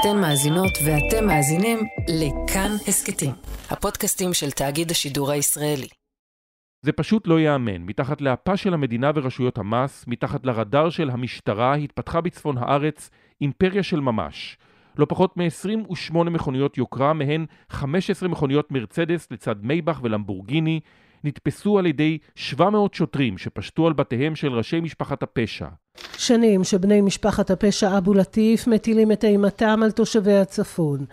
אתן מאזינות ואתם מאזינים לכאן הסכתים, הפודקאסטים של תאגיד השידור הישראלי. זה פשוט לא ייאמן. מתחת לאפה של המדינה ורשויות המס, מתחת לרדאר של המשטרה, התפתחה בצפון הארץ אימפריה של ממש. לא פחות מ-28 מכוניות יוקרה, מהן 15 מכוניות מרצדס לצד מייבך ולמבורגיני, נתפסו על ידי 700 שוטרים שפשטו על בתיהם של ראשי משפחת הפשע. שנים שבני משפחת הפשע אבו לטיף מטילים את אימתם על תושבי הצפון.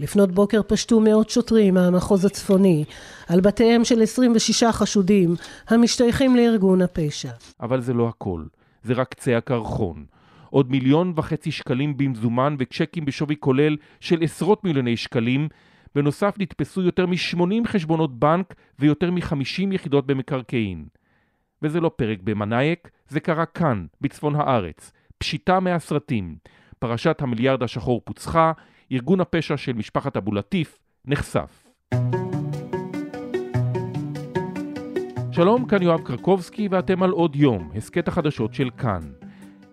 לפנות בוקר פשטו מאות שוטרים מהמחוז הצפוני על בתיהם של 26 חשודים המשתייכים לארגון הפשע. אבל זה לא הכל, זה רק קצה הקרחון. עוד מיליון וחצי שקלים במזומן וצ'קים בשווי כולל של עשרות מיליוני שקלים בנוסף נתפסו יותר מ-80 חשבונות בנק ויותר מ-50 יחידות במקרקעין. וזה לא פרק במנאייק, זה קרה כאן, בצפון הארץ. פשיטה מהסרטים. פרשת המיליארד השחור פוצחה, ארגון הפשע של משפחת אבו לטיף נחשף. שלום, כאן יואב קרקובסקי ואתם על עוד יום, הסכת החדשות של כאן.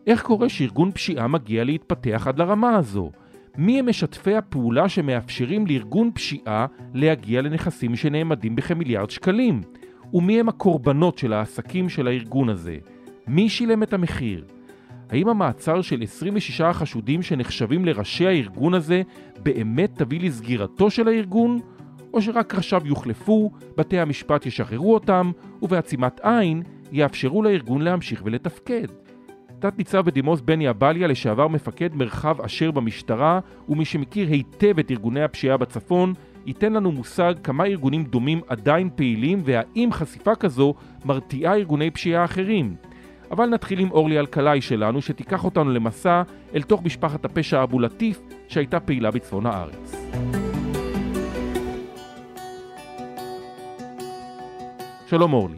איך קורה שארגון פשיעה מגיע להתפתח עד לרמה הזו? מי הם משתפי הפעולה שמאפשרים לארגון פשיעה להגיע לנכסים שנאמדים בכמיליארד שקלים? ומי הם הקורבנות של העסקים של הארגון הזה? מי שילם את המחיר? האם המעצר של 26 החשודים שנחשבים לראשי הארגון הזה באמת תביא לסגירתו של הארגון? או שרק ראשיו יוחלפו, בתי המשפט ישחררו אותם, ובעצימת עין יאפשרו לארגון להמשיך ולתפקד? תת ניצב בדימוס בני אבליה, לשעבר מפקד מרחב אשר במשטרה, ומי שמכיר היטב את ארגוני הפשיעה בצפון, ייתן לנו מושג כמה ארגונים דומים עדיין פעילים, והאם חשיפה כזו מרתיעה ארגוני פשיעה אחרים. אבל נתחיל עם אורלי אלקלעי שלנו, שתיקח אותנו למסע אל תוך משפחת הפשע אבו לטיף, שהייתה פעילה בצפון הארץ. שלום אורלי.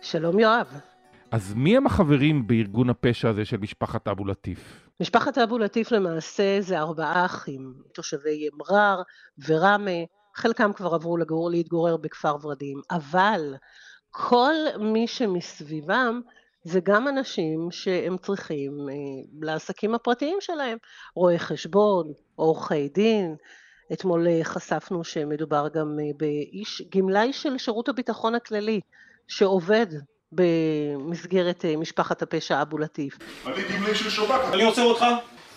שלום יואב. אז מי הם החברים בארגון הפשע הזה של משפחת אבו לטיף? משפחת אבו לטיף למעשה זה ארבעה אחים, תושבי מרר וראמה, חלקם כבר עברו לגור, להתגורר בכפר ורדים, אבל כל מי שמסביבם זה גם אנשים שהם צריכים אה, לעסקים הפרטיים שלהם, רואי חשבון, עורכי דין, אתמול אה, חשפנו שמדובר גם אה, באיש גמלאי של שירות הביטחון הכללי, שעובד במסגרת אה, משפחת הפשע אבו לטיף. אני גמלי של שב"כ. אני עוצר אותך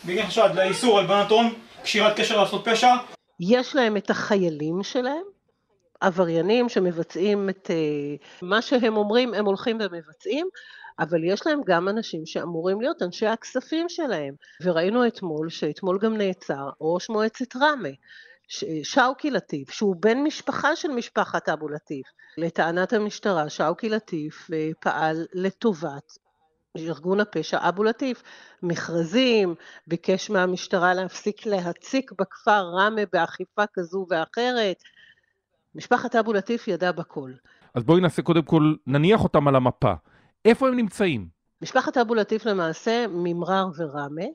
בגין חשד לאיסור הלבנת הון, קשירת קשר לעשות פשע. יש להם את החיילים שלהם, עבריינים שמבצעים את אה, מה שהם אומרים, הם הולכים ומבצעים, אבל יש להם גם אנשים שאמורים להיות אנשי הכספים שלהם. וראינו אתמול, שאתמול גם נעצר ראש מועצת ראמה, שאוקי לטיף, שהוא בן משפחה של משפחת אבו לטיף. לטענת המשטרה, שאוקי לטיף אה, פעל לטובת ארגון הפשע אבו לטיף. מכרזים, ביקש מהמשטרה להפסיק להציק בכפר ראמה באכיפה כזו ואחרת. משפחת אבו לטיף ידעה בכל. אז בואי נעשה קודם כל, נניח אותם על המפה. איפה הם נמצאים? משפחת אבו לטיף למעשה ממרר וראמה,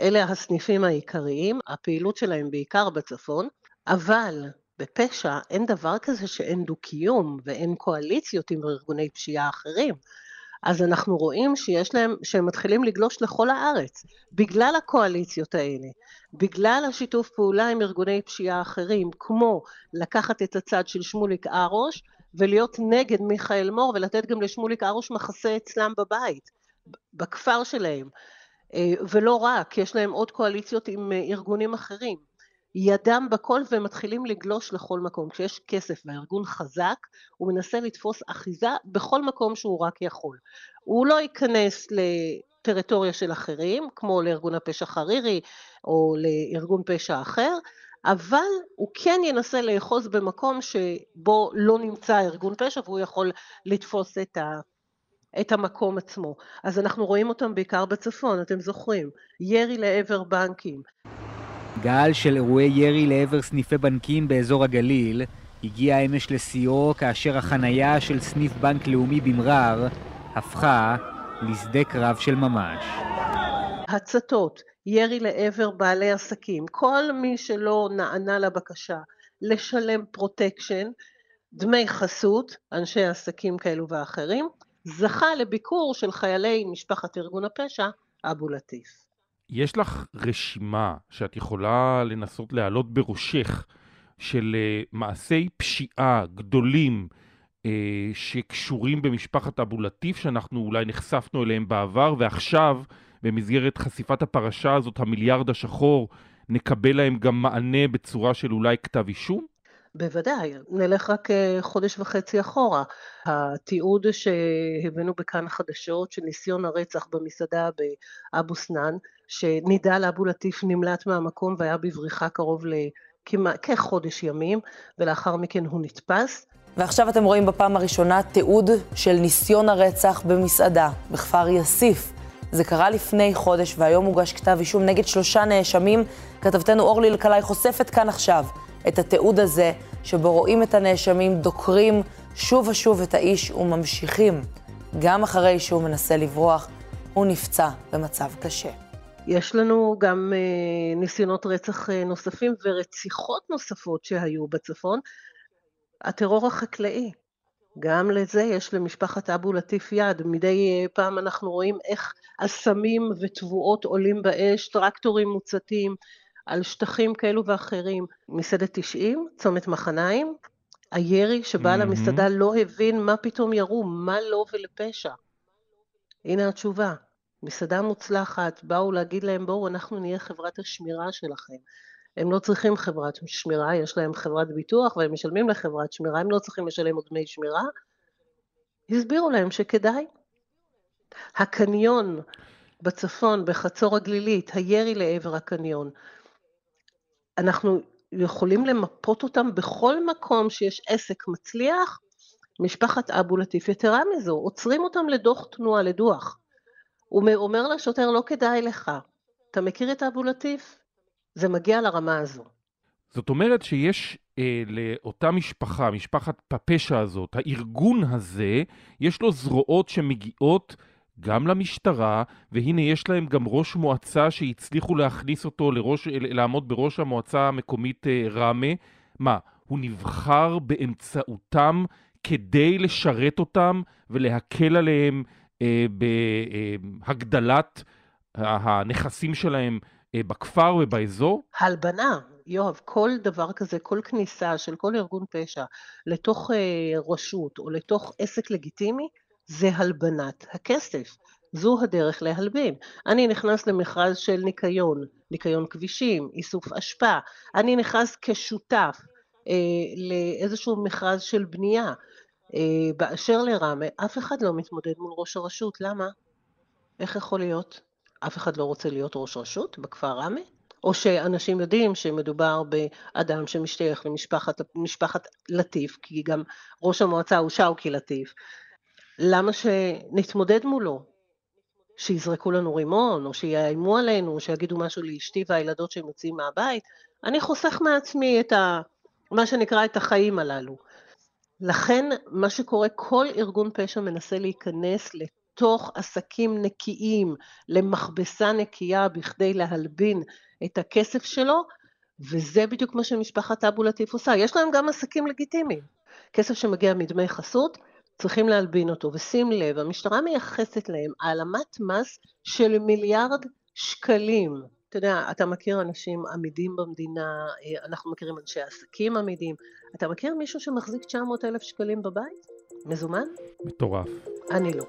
אלה הסניפים העיקריים, הפעילות שלהם בעיקר בצפון, אבל בפשע אין דבר כזה שאין דו-קיום ואין קואליציות עם ארגוני פשיעה אחרים. אז אנחנו רואים שיש להם, שהם מתחילים לגלוש לכל הארץ, בגלל הקואליציות האלה, בגלל השיתוף פעולה עם ארגוני פשיעה אחרים, כמו לקחת את הצד של שמוליק ארוש ולהיות נגד מיכאל מור ולתת גם לשמוליק ארוש מחסה אצלם בבית, בכפר שלהם. אה, ולא רק, יש להם עוד קואליציות עם אה, ארגונים אחרים. ידם בכל והם מתחילים לגלוש לכל מקום. כשיש כסף והארגון חזק, הוא מנסה לתפוס אחיזה בכל מקום שהוא רק יכול. הוא לא ייכנס לטריטוריה של אחרים, כמו לארגון הפשע חרירי או לארגון פשע אחר, אבל הוא כן ינסה לאחוז במקום שבו לא נמצא ארגון פשע והוא יכול לתפוס את ה... את המקום עצמו. אז אנחנו רואים אותם בעיקר בצפון, אתם זוכרים, ירי לעבר בנקים. גל של אירועי ירי לעבר סניפי בנקים באזור הגליל הגיע אמש לשיאו כאשר החנייה של סניף בנק לאומי במע'אר הפכה לשדה קרב של ממש. הצתות, ירי לעבר בעלי עסקים, כל מי שלא נענה לבקשה לשלם פרוטקשן, דמי חסות, אנשי עסקים כאלו ואחרים, זכה לביקור של חיילי משפחת ארגון הפשע, אבו לטיף. יש לך רשימה שאת יכולה לנסות להעלות בראשך של אה, מעשי פשיעה גדולים אה, שקשורים במשפחת אבו לטיף, שאנחנו אולי נחשפנו אליהם בעבר, ועכשיו, במסגרת חשיפת הפרשה הזאת, המיליארד השחור, נקבל להם גם מענה בצורה של אולי כתב אישום? בוודאי, נלך רק אה, חודש וחצי אחורה. התיעוד שהבאנו בכאן החדשות של ניסיון הרצח במסעדה באבו סנאן, שנידאל אבו לטיף נמלט מהמקום והיה בבריחה קרוב לכחודש ימים, ולאחר מכן הוא נתפס. ועכשיו אתם רואים בפעם הראשונה תיעוד של ניסיון הרצח במסעדה, בכפר יאסיף. זה קרה לפני חודש והיום הוגש כתב אישום נגד שלושה נאשמים. כתבתנו אורלי אלקלעי חושפת כאן עכשיו את התיעוד הזה, שבו רואים את הנאשמים דוקרים שוב ושוב את האיש וממשיכים. גם אחרי שהוא מנסה לברוח, הוא נפצע במצב קשה. יש לנו גם אה, ניסיונות רצח אה, נוספים ורציחות נוספות שהיו בצפון. הטרור החקלאי, גם לזה יש למשפחת אבו לטיף יד. מדי אה, פעם אנחנו רואים איך אסמים ותבואות עולים באש, טרקטורים מוצתים על שטחים כאלו ואחרים. מסעדת 90, צומת מחניים, הירי שבעל mm-hmm. המסעדה לא הבין מה פתאום ירו, מה לו לא ולפשע. הנה התשובה. מסעדה מוצלחת, באו להגיד להם בואו אנחנו נהיה חברת השמירה שלכם. הם לא צריכים חברת שמירה, יש להם חברת ביטוח והם משלמים לחברת שמירה, הם לא צריכים לשלם עוד דמי שמירה. הסבירו להם שכדאי. הקניון בצפון, בחצור הגלילית, הירי לעבר הקניון, אנחנו יכולים למפות אותם בכל מקום שיש עסק מצליח, משפחת אבו לטיף. יתרה מזו, עוצרים אותם לדוח תנועה, לדוח. הוא אומר לשוטר, לא כדאי לך. אתה מכיר את אבו לטיף? זה מגיע לרמה הזו. זאת אומרת שיש אה, לאותה משפחה, משפחת הפשע הזאת, הארגון הזה, יש לו זרועות שמגיעות גם למשטרה, והנה יש להם גם ראש מועצה שהצליחו להכניס אותו לראש, לעמוד בראש המועצה המקומית אה, ראמה. מה, הוא נבחר באמצעותם כדי לשרת אותם ולהקל עליהם אה, בהגדלת הנכסים שלהם אה, בכפר ובאזור? הלבנה, יואב, כל דבר כזה, כל כניסה של כל ארגון פשע לתוך אה, רשות או לתוך עסק לגיטימי, זה הלבנת הכסף. זו הדרך להלבין. אני נכנס למכרז של ניקיון, ניקיון כבישים, איסוף אשפה, אני נכנס כשותף אה, לאיזשהו מכרז של בנייה. אה, באשר לראמה, אף אחד לא מתמודד מול ראש הרשות, למה? איך יכול להיות? אף אחד לא רוצה להיות ראש רשות בכפר ראמה? או שאנשים יודעים שמדובר באדם שמשתייך למשפחת לטיף, כי גם ראש המועצה הוא שאוקי לטיף, למה שנתמודד מולו? שיזרקו לנו רימון, או שיאיימו עלינו, שיגידו משהו לאשתי והילדות שהם יוצאים מהבית? אני חוסך מעצמי את ה... מה שנקרא את החיים הללו. לכן מה שקורה, כל ארגון פשע מנסה להיכנס לתוך עסקים נקיים, למכבסה נקייה בכדי להלבין את הכסף שלו, וזה בדיוק מה שמשפחת אבו לטיף עושה. יש להם גם עסקים לגיטימיים. כסף שמגיע מדמי חסות, צריכים להלבין אותו. ושים לב, המשטרה מייחסת להם העלמת מס של מיליארד שקלים. אתה יודע, אתה מכיר אנשים עמידים במדינה, אה, אנחנו מכירים אנשי עסקים עמידים. אתה מכיר מישהו שמחזיק 900 אלף שקלים בבית? מזומן? מטורף. אני לא.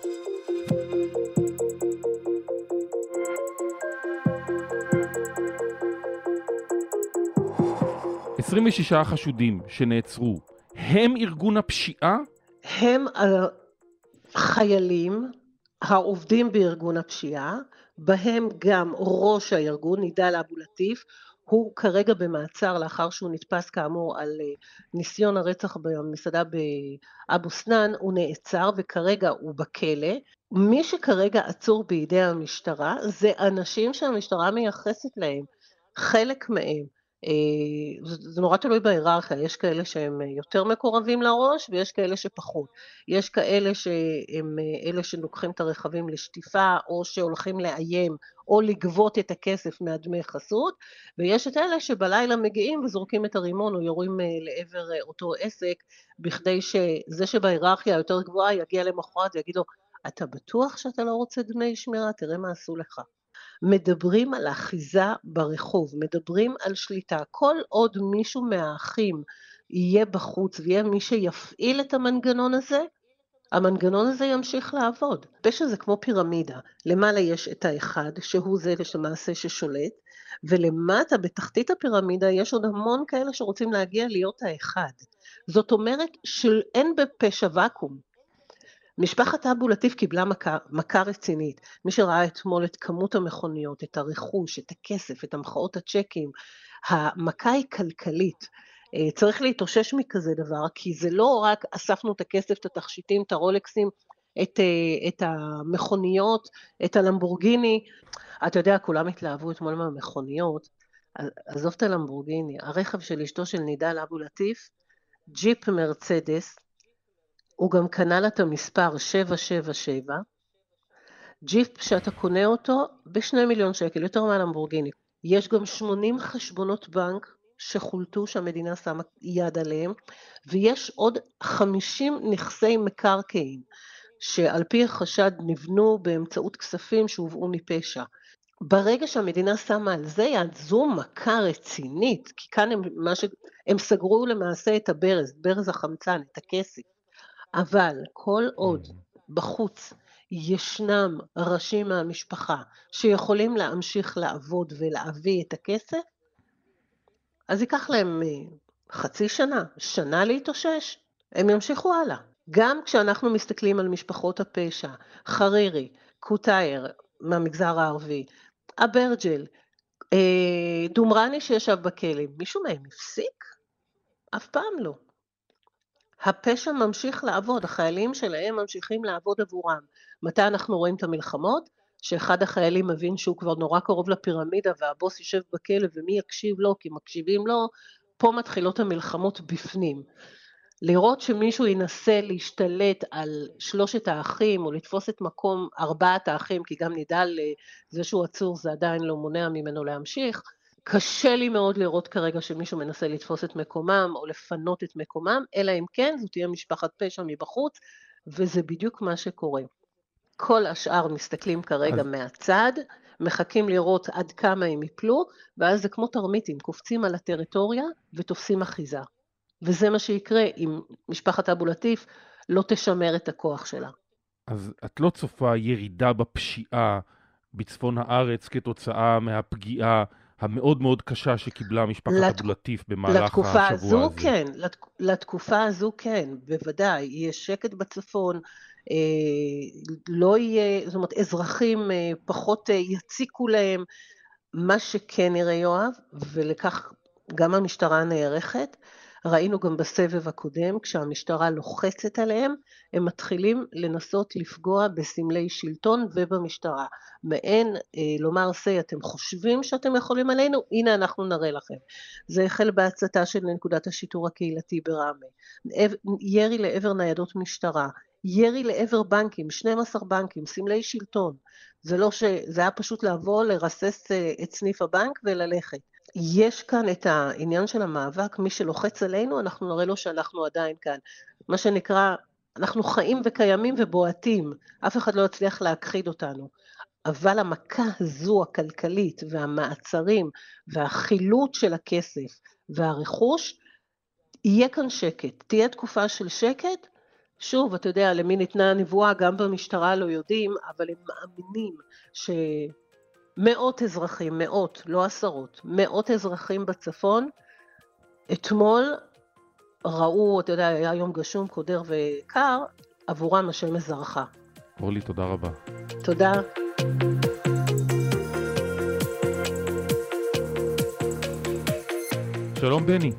עשרים ושישה החשודים שנעצרו, הם ארגון הפשיעה? הם החיילים העובדים בארגון הפשיעה, בהם גם ראש הארגון, נידאל אבו לטיף, הוא כרגע במעצר לאחר שהוא נתפס כאמור על אה, ניסיון הרצח במסעדה באבו סנאן, הוא נעצר וכרגע הוא בכלא. מי שכרגע עצור בידי המשטרה זה אנשים שהמשטרה מייחסת להם, חלק מהם אה, זה נורא תלוי בהיררכיה, יש כאלה שהם יותר מקורבים לראש ויש כאלה שפחות. יש כאלה שהם אה, אלה שלוקחים את הרכבים לשטיפה או שהולכים לאיים או לגבות את הכסף מהדמי חסות, ויש את אלה שבלילה מגיעים וזורקים את הרימון או יורים אה, לעבר אותו עסק, בכדי שזה שבהיררכיה היותר גבוהה יגיע למחרת ויגיד לו, אתה בטוח שאתה לא רוצה דמי שמירה? תראה מה עשו לך. מדברים על אחיזה ברחוב, מדברים על שליטה. כל עוד מישהו מהאחים יהיה בחוץ ויהיה מי שיפעיל את המנגנון הזה, המנגנון הזה ימשיך לעבוד. פשע זה כמו פירמידה, למעלה יש את האחד, שהוא זה למעשה ששולט, ולמטה, בתחתית הפירמידה, יש עוד המון כאלה שרוצים להגיע להיות האחד. זאת אומרת שאין בפשע ואקום. משפחת אבו לטיף קיבלה מכה, מכה רצינית. מי שראה אתמול את כמות המכוניות, את הרכוש, את הכסף, את המחאות הצ'קים, המכה היא כלכלית. אה, צריך להתאושש מכזה דבר, כי זה לא רק אספנו את הכסף, את התכשיטים, את הרולקסים, את, אה, את המכוניות, את הלמבורגיני. אתה יודע, כולם התלהבו אתמול מהמכוניות. עזוב את הלמבורגיני, הרכב של אשתו של נידל אבו לטיף, ג'יפ מרצדס, הוא גם קנה לה את המספר 777, ג'יפ שאתה קונה אותו בשני מיליון שקל, יותר מהלמבורגיני. יש גם 80 חשבונות בנק שחולטו שהמדינה שמה יד עליהם, ויש עוד 50 נכסי מקרקעין, שעל פי החשד נבנו באמצעות כספים שהובאו מפשע. ברגע שהמדינה שמה על זה יד, זו מכה רצינית, כי כאן הם, ש... הם סגרו למעשה את הברז, ברז החמצן, את הכסף. אבל כל עוד בחוץ ישנם ראשים מהמשפחה שיכולים להמשיך לעבוד ולהביא את הכסף, אז ייקח להם אה, חצי שנה, שנה להתאושש, הם ימשיכו הלאה. גם כשאנחנו מסתכלים על משפחות הפשע, חרירי, קוטייר מהמגזר הערבי, אברג'ל, אה, דומרני שישב בכלא, מישהו מהם הפסיק? אף פעם לא. הפשע ממשיך לעבוד, החיילים שלהם ממשיכים לעבוד עבורם. מתי אנחנו רואים את המלחמות? שאחד החיילים מבין שהוא כבר נורא קרוב לפירמידה והבוס יושב בכלא ומי יקשיב לו כי מקשיבים לו, פה מתחילות המלחמות בפנים. לראות שמישהו ינסה להשתלט על שלושת האחים או לתפוס את מקום ארבעת האחים, כי גם נידל זה שהוא עצור זה עדיין לא מונע ממנו להמשיך, קשה לי מאוד לראות כרגע שמישהו מנסה לתפוס את מקומם או לפנות את מקומם, אלא אם כן זו תהיה משפחת פשע מבחוץ, וזה בדיוק מה שקורה. כל השאר מסתכלים כרגע אז... מהצד, מחכים לראות עד כמה הם יפלו, ואז זה כמו תרמיטים, קופצים על הטריטוריה ותופסים אחיזה. וזה מה שיקרה אם משפחת אבו לטיף לא תשמר את הכוח שלה. אז את לא צופה ירידה בפשיעה בצפון הארץ כתוצאה מהפגיעה המאוד מאוד קשה שקיבלה משפחת לת... אבו לטיף במהלך השבוע הזה. לתקופה הזו כן, לת... לתקופה הזו כן, בוודאי. יהיה שקט בצפון, אה, לא יהיה, זאת אומרת, אזרחים אה, פחות אה, יציקו להם. מה שכן נראה, יואב, ולכך גם המשטרה נערכת, ראינו גם בסבב הקודם, כשהמשטרה לוחצת עליהם, הם מתחילים לנסות לפגוע בסמלי שלטון ובמשטרה. מעין אה, לומר, say, אתם חושבים שאתם יכולים עלינו? הנה אנחנו נראה לכם. זה החל בהצתה של נקודת השיטור הקהילתי בראמה, ירי לעבר ניידות משטרה, ירי לעבר בנקים, 12 בנקים, סמלי שלטון. זה לא ש... זה היה פשוט לבוא, לרסס אה, את סניף הבנק וללכת. יש כאן את העניין של המאבק, מי שלוחץ עלינו, אנחנו נראה לו שאנחנו עדיין כאן. מה שנקרא, אנחנו חיים וקיימים ובועטים, אף אחד לא יצליח להכחיד אותנו. אבל המכה הזו, הכלכלית, והמעצרים, והחילוט של הכסף והרכוש, יהיה כאן שקט. תהיה תקופה של שקט, שוב, אתה יודע, למי ניתנה הנבואה, גם במשטרה לא יודעים, אבל הם מאמינים ש... מאות אזרחים, מאות, לא עשרות, מאות אזרחים בצפון, אתמול ראו, אתה יודע, היה יום גשום, קודר וקר, עבורם השמש זרחה. אורלי, תודה רבה. תודה. שלום בני.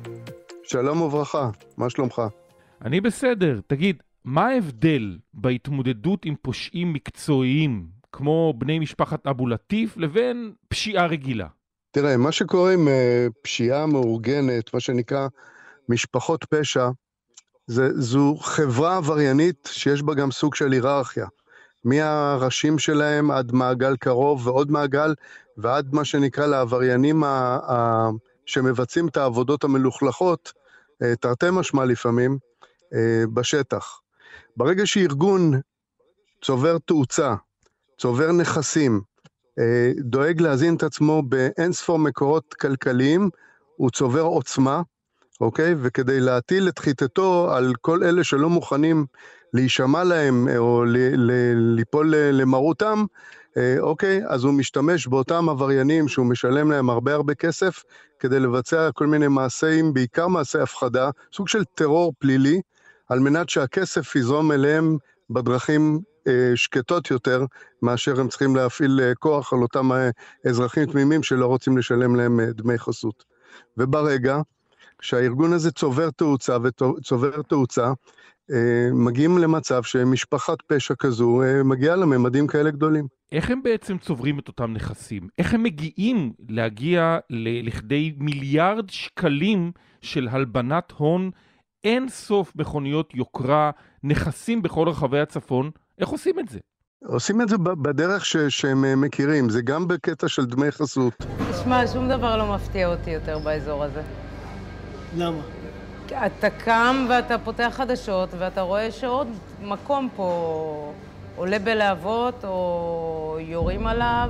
שלום וברכה, מה שלומך? אני בסדר. תגיד, מה ההבדל בהתמודדות עם פושעים מקצועיים כמו בני משפחת אבו לטיף, לבין פשיעה רגילה? תראה, מה שקורה עם uh, פשיעה מאורגנת, מה שנקרא משפחות פשע, זה, זו חברה עבריינית שיש בה גם סוג של היררכיה. מהראשים שלהם עד מעגל קרוב ועוד מעגל, ועד מה שנקרא לעבריינים ה, ה, שמבצעים את העבודות המלוכלכות, uh, תרתי משמע לפעמים, uh, בשטח. ברגע שארגון צובר תאוצה, צובר נכסים, אה, דואג להזין את עצמו באין ספור מקורות כלכליים, הוא צובר עוצמה, אוקיי? וכדי להטיל את חיטתו על כל אלה שלא מוכנים להישמע להם או ליפול למרותם, אוקיי? אז הוא משתמש באותם עבריינים שהוא משלם להם הרבה הרבה כסף כדי לבצע כל מיני מעשים, בעיקר מעשי הפחדה, סוג של טרור פלילי, על מנת שהכסף יזרום אליהם בדרכים אה, שקטות יותר, מאשר הם צריכים להפעיל אה, כוח על אותם אה, אזרחים תמימים שלא רוצים לשלם להם דמי חסות. וברגע שהארגון הזה צובר תאוצה וצובר תאוצה, מגיעים למצב שמשפחת פשע כזו מגיעה לממדים כאלה גדולים. איך הם בעצם צוברים את אותם נכסים? איך הם מגיעים להגיע לכדי מיליארד שקלים של הלבנת הון, אין סוף מכוניות יוקרה, נכסים בכל רחבי הצפון? איך עושים את זה? עושים את זה בדרך ש, שהם אה, מכירים, זה גם בקטע של דמי חסות. תשמע, שום דבר לא מפתיע אותי יותר באזור הזה. למה? אתה קם ואתה פותח חדשות ואתה רואה שעוד מקום פה עולה בלהבות או יורים עליו.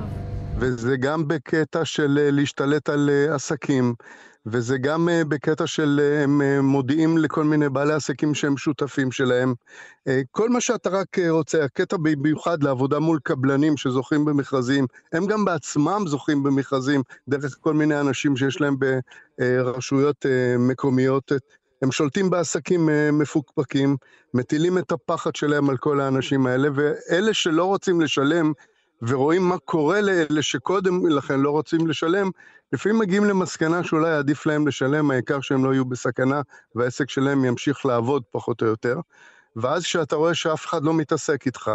וזה גם בקטע של אה, להשתלט על אה, עסקים. וזה גם uh, בקטע של uh, הם uh, מודיעים לכל מיני בעלי עסקים שהם שותפים שלהם. כל מה שאתה רק רוצה, הקטע במיוחד לעבודה מול קבלנים שזוכים במכרזים, הם גם בעצמם זוכים במכרזים דרך כל מיני אנשים שיש להם ברשויות מקומיות. הם שולטים בעסקים מפוקפקים, מטילים את הפחד שלהם על כל האנשים האלה, ואלה שלא רוצים לשלם ורואים מה קורה לאלה שקודם לכן לא רוצים לשלם, לפעמים מגיעים למסקנה שאולי עדיף להם לשלם, העיקר שהם לא יהיו בסכנה והעסק שלהם ימשיך לעבוד פחות או יותר. ואז כשאתה רואה שאף אחד לא מתעסק איתך,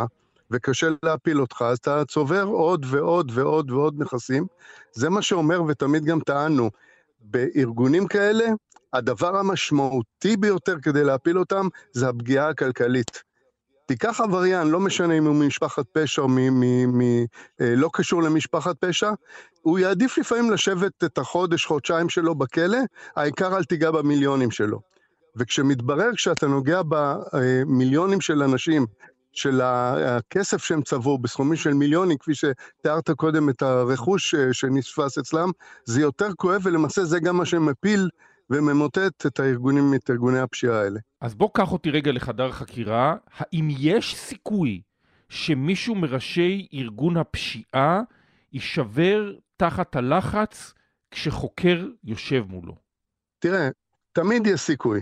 וקשה להפיל אותך, אז אתה צובר עוד ועוד ועוד ועוד נכסים. זה מה שאומר, ותמיד גם טענו, בארגונים כאלה, הדבר המשמעותי ביותר כדי להפיל אותם זה הפגיעה הכלכלית. תיקח עבריין, לא משנה אם הוא ממשפחת פשע או מ- מ- מ- אה, לא קשור למשפחת פשע, הוא יעדיף לפעמים לשבת את החודש, חודשיים שלו בכלא, העיקר אל תיגע במיליונים שלו. וכשמתברר כשאתה נוגע במיליונים של אנשים, של הכסף שהם צברו בסכומים של מיליונים, כפי שתיארת קודם את הרכוש אה, שנתפס אצלם, זה יותר כואב ולמעשה זה גם מה שמפיל וממוטט את הארגונים, את ארגוני הפשיעה האלה. אז בוא קח אותי רגע לחדר חקירה. האם יש סיכוי שמישהו מראשי ארגון הפשיעה יישבר תחת הלחץ כשחוקר יושב מולו? תראה, תמיד יש סיכוי.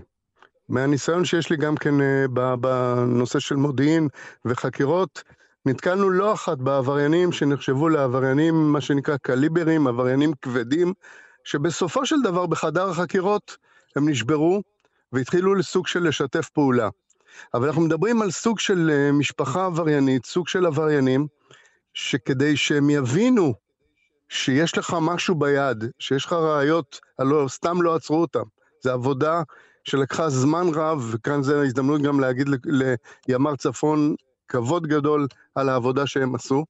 מהניסיון שיש לי גם כן אה, בנושא של מודיעין וחקירות, נתקלנו לא אחת בעבריינים שנחשבו לעבריינים, מה שנקרא קליברים, עבריינים כבדים, שבסופו של דבר בחדר החקירות הם נשברו והתחילו לסוג של לשתף פעולה. אבל אנחנו מדברים על סוג של אה, משפחה עבריינית, סוג של עבריינים, שכדי שהם יבינו שיש לך משהו ביד, שיש לך ראיות, הלוא סתם לא עצרו אותם. זו עבודה שלקחה זמן רב, וכאן זו ההזדמנות גם להגיד לימ"ר צפון כבוד גדול על העבודה שהם עשו.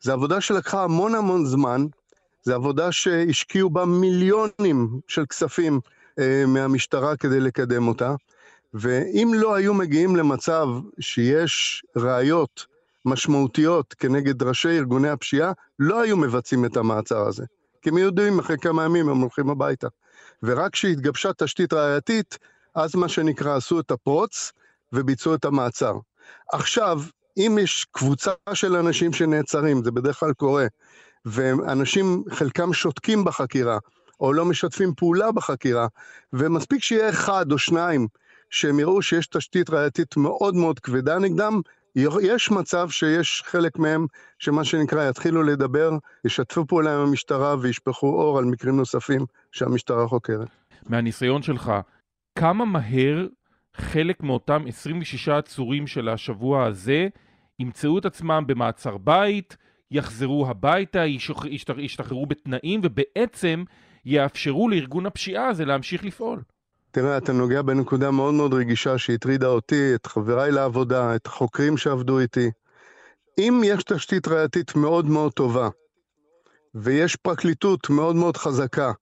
זו עבודה שלקחה המון המון זמן, זו עבודה שהשקיעו בה מיליונים של כספים אה, מהמשטרה כדי לקדם אותה, ואם לא היו מגיעים למצב שיש ראיות משמעותיות כנגד ראשי ארגוני הפשיעה, לא היו מבצעים את המעצר הזה. כי הם יודעים, אחרי כמה ימים הם הולכים הביתה. ורק כשהתגבשה תשתית ראייתית, אז מה שנקרא עשו את הפרוץ וביצעו את המעצר. עכשיו, אם יש קבוצה של אנשים שנעצרים, זה בדרך כלל קורה, ואנשים, חלקם שותקים בחקירה, או לא משתפים פעולה בחקירה, ומספיק שיהיה אחד או שניים שהם יראו שיש תשתית ראייתית מאוד מאוד כבדה נגדם, יש מצב שיש חלק מהם, שמה שנקרא, יתחילו לדבר, ישתפו פעולה עם המשטרה וישפכו אור על מקרים נוספים שהמשטרה חוקרת. מהניסיון שלך, כמה מהר חלק מאותם 26 עצורים של השבוע הזה ימצאו את עצמם במעצר בית, יחזרו הביתה, ישתחררו בתנאים, ובעצם יאפשרו לארגון הפשיעה הזה להמשיך לפעול. תראה, אתה נוגע בנקודה מאוד מאוד רגישה שהטרידה אותי, את חבריי לעבודה, את החוקרים שעבדו איתי. אם יש תשתית ראייתית מאוד מאוד טובה, ויש פרקליטות מאוד מאוד חזקה,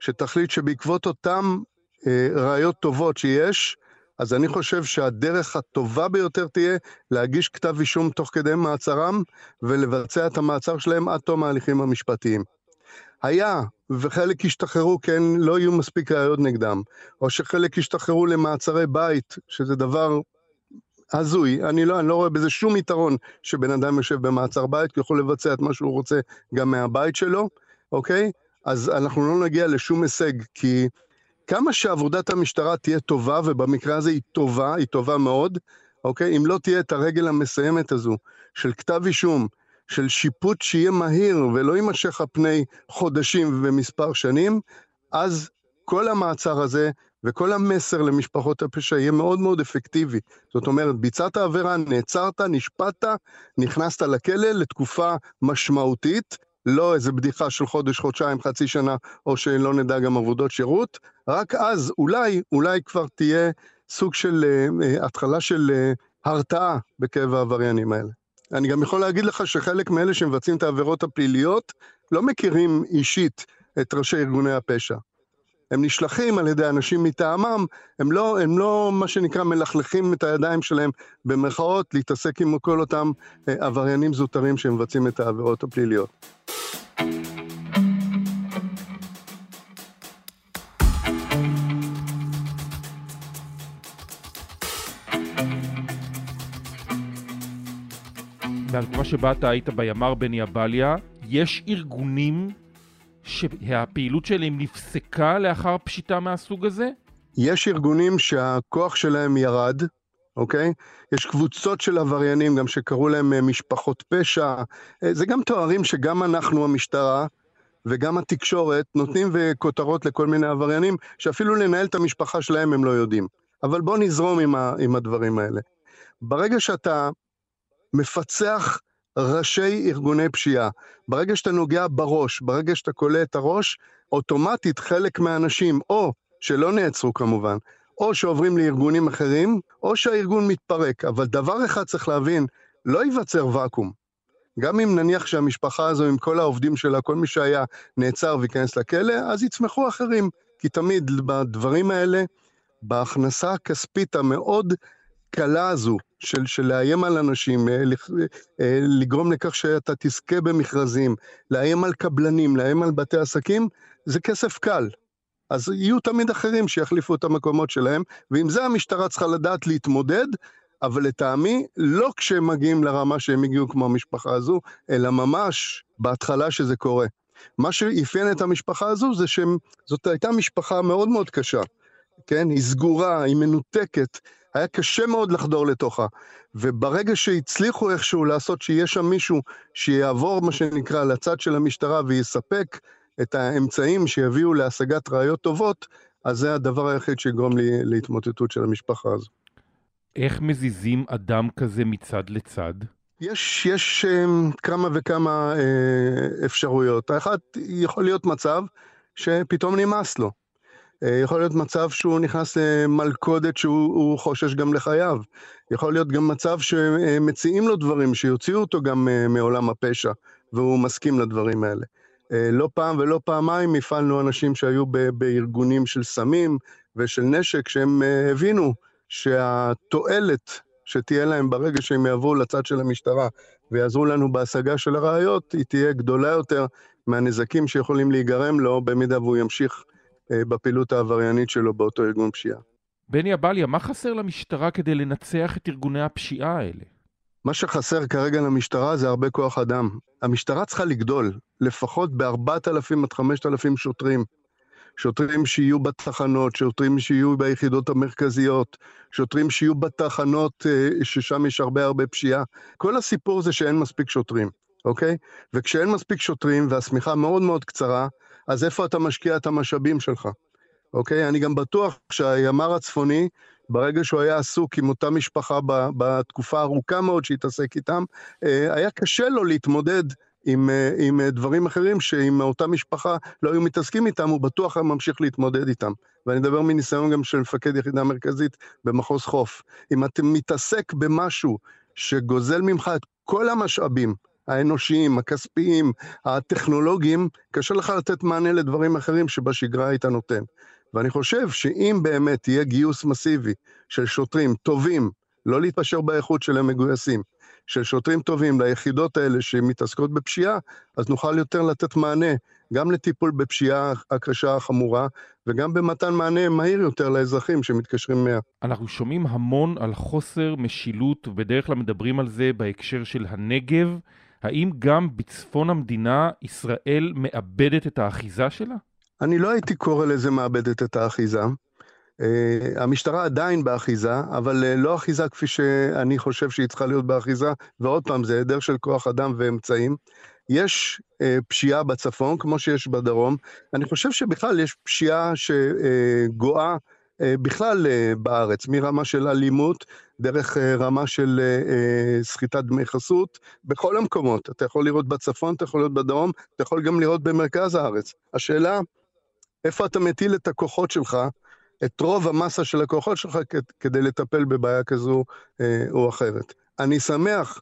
שתחליט שבעקבות אותן אה, ראיות טובות שיש, אז אני חושב שהדרך הטובה ביותר תהיה להגיש כתב אישום תוך כדי מעצרם ולבצע את המעצר שלהם עד תום ההליכים המשפטיים. היה וחלק ישתחררו כן לא יהיו מספיק ראיות נגדם, או שחלק ישתחררו למעצרי בית, שזה דבר הזוי, אני לא, אני לא רואה בזה שום יתרון שבן אדם יושב במעצר בית, כי יכול לבצע את מה שהוא רוצה גם מהבית שלו, אוקיי? אז אנחנו לא נגיע לשום הישג, כי כמה שעבודת המשטרה תהיה טובה, ובמקרה הזה היא טובה, היא טובה מאוד, אוקיי? אם לא תהיה את הרגל המסיימת הזו של כתב אישום, של שיפוט שיהיה מהיר ולא יימשך על פני חודשים ומספר שנים, אז כל המעצר הזה וכל המסר למשפחות הפשע יהיה מאוד מאוד אפקטיבי. זאת אומרת, ביצעת עבירה, נעצרת, נשפטת, נכנסת לכלא לתקופה משמעותית, לא איזה בדיחה של חודש, חודשיים, חצי שנה, או שלא נדע גם עבודות שירות, רק אז אולי, אולי כבר תהיה סוג של uh, התחלה של uh, הרתעה בקרב העבריינים האלה. אני גם יכול להגיד לך שחלק מאלה שמבצעים את העבירות הפליליות לא מכירים אישית את ראשי ארגוני הפשע. הם נשלחים על ידי אנשים מטעמם, הם לא, הם לא מה שנקרא מלכלכים את הידיים שלהם במרכאות להתעסק עם כל אותם אה, עבריינים זוטרים שמבצעים את העבירות הפליליות. מהתקופה שבה אתה היית בימ"ר בני אבליה, יש ארגונים שהפעילות שלהם נפסקה לאחר פשיטה מהסוג הזה? יש ארגונים שהכוח שלהם ירד, אוקיי? יש קבוצות של עבריינים, גם שקראו להם אה, משפחות פשע. אה, זה גם תוארים שגם אנחנו, המשטרה, וגם התקשורת, נותנים וכותרות לכל מיני עבריינים, שאפילו לנהל את המשפחה שלהם הם לא יודעים. אבל בוא נזרום עם, ה, עם הדברים האלה. ברגע שאתה מפצח ראשי ארגוני פשיעה. ברגע שאתה נוגע בראש, ברגע שאתה כולא את הראש, אוטומטית חלק מהאנשים, או שלא נעצרו כמובן, או שעוברים לארגונים אחרים, או שהארגון מתפרק. אבל דבר אחד צריך להבין, לא ייווצר ואקום. גם אם נניח שהמשפחה הזו עם כל העובדים שלה, כל מי שהיה נעצר וייכנס לכלא, אז יצמחו אחרים. כי תמיד בדברים האלה, בהכנסה הכספית המאוד קלה הזו של, של לאיים על אנשים, אה, אה, לגרום לכך שאתה תזכה במכרזים, לאיים על קבלנים, לאיים על בתי עסקים, זה כסף קל. אז יהיו תמיד אחרים שיחליפו את המקומות שלהם, ועם זה המשטרה צריכה לדעת להתמודד, אבל לטעמי, לא כשהם מגיעים לרמה שהם הגיעו כמו המשפחה הזו, אלא ממש בהתחלה שזה קורה. מה שאפיין את המשפחה הזו זה שזאת הייתה משפחה מאוד מאוד קשה, כן? היא סגורה, היא מנותקת. היה קשה מאוד לחדור לתוכה. וברגע שהצליחו איכשהו לעשות שיהיה שם מישהו שיעבור, מה שנקרא, לצד של המשטרה ויספק את האמצעים שיביאו להשגת ראיות טובות, אז זה הדבר היחיד שיגרום לי להתמוטטות של המשפחה הזו. איך מזיזים אדם כזה מצד לצד? יש, יש um, כמה וכמה uh, אפשרויות. האחת, יכול להיות מצב שפתאום נמאס לו. אה, יכול להיות מצב שהוא נכנס למלכודת שהוא חושש גם לחייו. יכול להיות גם מצב שמציעים לו דברים שיוציאו אותו גם אה, מעולם הפשע, והוא מסכים לדברים האלה. אה, לא פעם ולא פעמיים הפעלנו אנשים שהיו בארגונים של סמים ושל נשק, שהם הבינו שהתועלת שתהיה להם ברגע שהם יעברו לצד של המשטרה ויעזרו לנו בהשגה של הראיות, היא תהיה גדולה יותר מהנזקים שיכולים להיגרם לו במידה והוא ימשיך אה, בפעילות העבריינית שלו באותו ארגון פשיעה. בני אבליה, מה חסר למשטרה כדי לנצח את ארגוני הפשיעה האלה? מה שחסר כרגע למשטרה זה הרבה כוח אדם. המשטרה צריכה לגדול, לפחות ב-4,000 עד 5,000 שוטרים. שוטרים שיהיו בתחנות, שוטרים שיהיו ביחידות המרכזיות, שוטרים שיהיו בתחנות אה, ששם יש הרבה הרבה פשיעה. כל הסיפור זה שאין מספיק שוטרים, אוקיי? וכשאין מספיק שוטרים והשמיכה מאוד מאוד קצרה, אז איפה אתה משקיע את המשאבים שלך? אוקיי? אני גם בטוח שהימ"ר הצפוני, ברגע שהוא היה עסוק עם אותה משפחה בתקופה הארוכה מאוד שהתעסק איתם, אה, היה קשה לו להתמודד עם, אה, עם דברים אחרים שאם אותה משפחה לא היו מתעסקים איתם, הוא בטוח היה ממשיך להתמודד איתם. ואני מדבר מניסיון גם של מפקד יחידה מרכזית במחוז חוף. אם אתה מתעסק במשהו שגוזל ממך את כל המשאבים, האנושיים, הכספיים, הטכנולוגיים, קשה לך לתת מענה לדברים אחרים שבשגרה היית נותן. ואני חושב שאם באמת יהיה גיוס מסיבי של שוטרים טובים, לא להתפשר באיכות של המגויסים, של שוטרים טובים ליחידות האלה שמתעסקות בפשיעה, אז נוכל יותר לתת מענה גם לטיפול בפשיעה הקשה החמורה, וגם במתן מענה מהיר יותר לאזרחים שמתקשרים 100. אנחנו שומעים המון על חוסר משילות, ובדרך כלל מדברים על זה בהקשר של הנגב. האם גם בצפון המדינה ישראל מאבדת את האחיזה שלה? אני לא הייתי קורא לזה מאבדת את האחיזה. Uh, המשטרה עדיין באחיזה, אבל uh, לא אחיזה כפי שאני חושב שהיא צריכה להיות באחיזה, ועוד פעם, זה היעדר של כוח אדם ואמצעים. יש uh, פשיעה בצפון, כמו שיש בדרום. אני חושב שבכלל יש פשיעה שגואה uh, בכלל uh, בארץ, מרמה של אלימות, דרך uh, רמה של uh, סחיטת דמי חסות, בכל המקומות. אתה יכול לראות בצפון, אתה יכול לראות בדרום, אתה יכול גם לראות במרכז הארץ. השאלה, איפה אתה מטיל את הכוחות שלך, את רוב המסה של הכוחות שלך כדי לטפל בבעיה כזו אה, או אחרת. אני שמח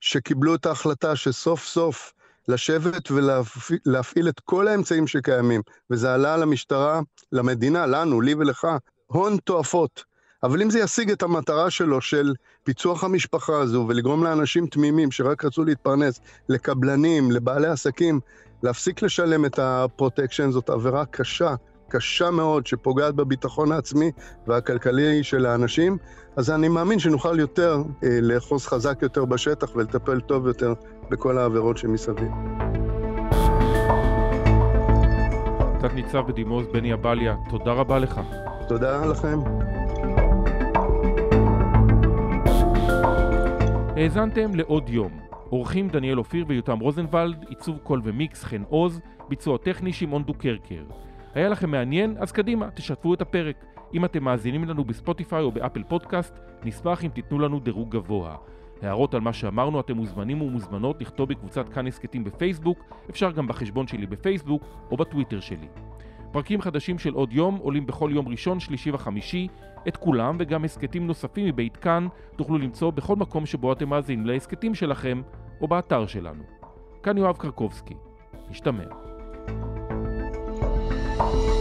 שקיבלו את ההחלטה שסוף סוף לשבת ולהפעיל את כל האמצעים שקיימים, וזה עלה למשטרה, למדינה, לנו, לי ולך, הון תועפות. אבל אם זה ישיג את המטרה שלו של פיצוח המשפחה הזו ולגרום לאנשים תמימים שרק רצו להתפרנס, לקבלנים, לבעלי עסקים, להפסיק לשלם את הפרוטקשן, זאת עבירה קשה, קשה מאוד, שפוגעת בביטחון העצמי והכלכלי של האנשים, אז אני מאמין שנוכל יותר אה, לאחוז חזק יותר בשטח ולטפל טוב יותר בכל העבירות שמסביב. תת ניצב בדימוס בני אבליה, תודה רבה לך. תודה לכם. האזנתם לעוד יום. אורחים דניאל אופיר ויותם רוזנבלד, עיצוב קול ומיקס חן עוז, ביצוע טכני שמעון דוקרקר. היה לכם מעניין? אז קדימה, תשתפו את הפרק. אם אתם מאזינים לנו בספוטיפיי או באפל פודקאסט, נשמח אם תיתנו לנו דירוג גבוה. הערות על מה שאמרנו אתם מוזמנים ומוזמנות לכתוב בקבוצת כאן הסכתים בפייסבוק, אפשר גם בחשבון שלי בפייסבוק או בטוויטר שלי. פרקים חדשים של עוד יום עולים בכל יום ראשון, שלישי וחמישי. את כולם וגם הסכתים נוספים מבית כאן תוכלו למצוא בכל מקום שבו אתם מאזינים להסכתים שלכם או באתר שלנו. כאן יואב קרקובסקי. משתמע. thank you